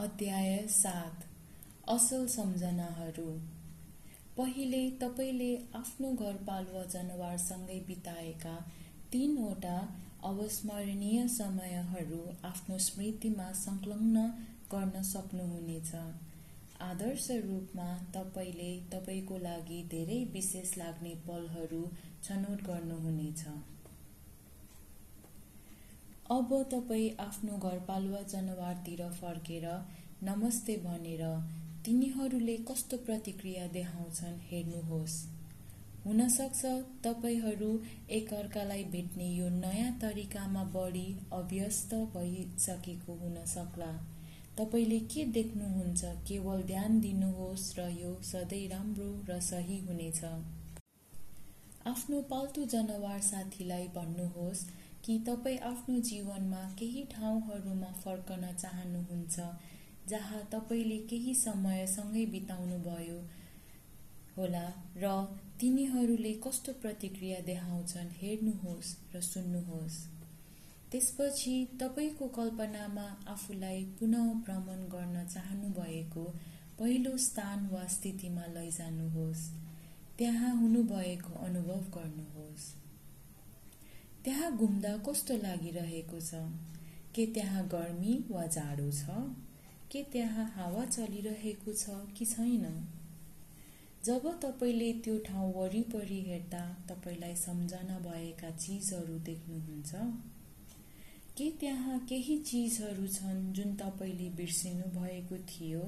अध्याय सात असल सम्झनाहरू। पहिले तपाईँले आफ्नो घरपालुवा जनावरसँगै बिताएका तीनवटा अविस्मरणीय समयहरू आफ्नो स्मृतिमा संलग्न गर्न सक्नुहुनेछ। आदर्श रूपमा तपाईँले तपाईँको लागि धेरै विशेष लाग्ने पलहरू छनौट गर्नुहुनेछ। अब तपाईँ आफ्नो घरपालुवा जनावरतिर फर्केर नमस्ते भनेर तिनीहरूले कस्तो प्रतिक्रिया देखाउँछन् हेर्नुहोस्। हुनसक्छ तपाईँहरू एकअर्कालाई भेट्ने यो नयाँ तरिकामा बढी अभ्यस्त भइसकेको हुन सक्ला तपाईँले के देख्नुहुन्छ केवल ध्यान दिनुहोस् र यो सधैँ राम्रो र सही हुनेछ। आफ्नो पाल्तु जनावर साथीलाई भन्नुहोस् कि तपाईँ आफ्नो जीवनमा केही ठाउँहरूमा फर्कन चाहनुहुन्छ जहाँ तपाईँले केही समय सँगै बिताउनुभयो होला र तिनीहरूले कस्तो प्रतिक्रिया देखाउँछन् हेर्नुहोस् र सुन्नुहोस्। त्यसपछि तपाईँको कल्पनामा आफूलाई पुनः भ्रमण गर्न चाहनुभएको पहिलो स्थान वा स्थितिमा लैजानुहोस्। त्यहाँ हुनुभएको अनुभव गर्नुहोस्। त्यहाँ घुम्दा कस्तो लागिरहेको छ? के त्यहाँ गर्मी वा जाडो छ? के त्यहाँ हावा चलिरहेको छ कि छैन? जब तपाईँले त्यो ठाउँ वरिपरि हेर्दा तपाईँलाई सम्झना भएका चिजहरू देख्नुहुन्छ के त्यहाँ केही चिजहरू छन् जुन तपाईँले बिर्सिनु भएको थियो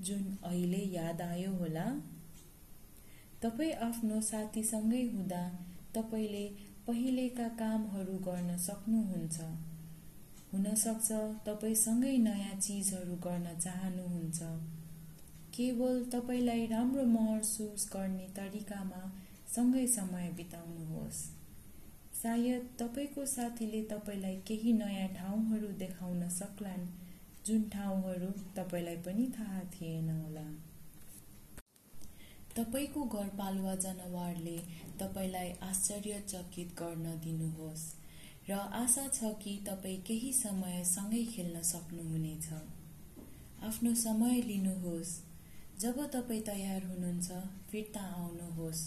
जुन अहिले याद आयो होला? तपाईँ आफ्नो साथीसँगै हुँदा तपाईँले पहिलेका कामहरू गर्न सक्नुहुन्छ। हुनसक्छ तपाईँसँगै नयाँ चिजहरू गर्न चाहनुहुन्छ। केवल तपाईँलाई राम्रो महसुस गर्ने तरिकामा सँगै समय बिताउनुहोस्। सायद तपाईँको साथीले तपाईँलाई केही नयाँ ठाउँहरू देखाउन सक्लान् जुन ठाउँहरू तपाईँलाई पनि थाहा थिएन होला। तपाईँको घरपालुवा जनावरले तपाईँलाई आश्चर्यचकित गर्न दिनुहोस् र आशा छ कि तपाईँ केही समय सँगै खेल्न सक्नुहुनेछ। आफ्नो समय लिनुहोस्। जब तपाईँ तयार हुनुहुन्छ फिर्ता आउनुहोस्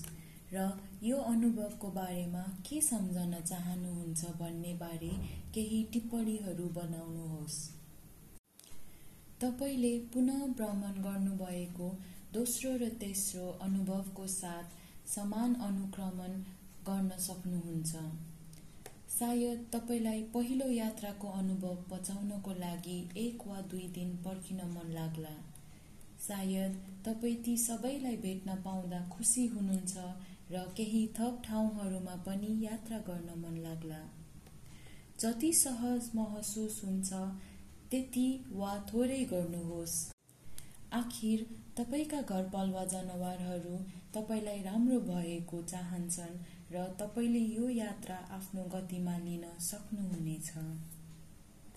र यो अनुभवको बारेमा के सम्झन चाहनुहुन्छ भन्ने बारे केही टिप्पणीहरू बनाउनुहोस्। तपाईँले पुनः भ्रमण गर्नुभएको दोस्रो र तेस्रो अनुभवको साथ समान अनुक्रमण गर्न सक्नुहुन्छ। सायद तपाईँलाई पहिलो यात्राको अनुभव पचाउनको लागि एक वा दुई दिन पर्खिन मन लाग्ला। सायद तपाईँ ती सबैलाई भेट्न पाउँदा खुसी हुनुहुन्छ र केही थप ठाउँहरूमा पनि यात्रा गर्न मन लाग्ला। जति सहज महसुस हुन्छ त्यति वा थोरै गर्नुहोस्। आखिर तपाईँका घरपालुवा जनावरहरू तपाईँलाई राम्रो भएको चाहन्छन् र तपाईँले यो यात्रा आफ्नो गतिमा लिन सक्नुहुनेछ।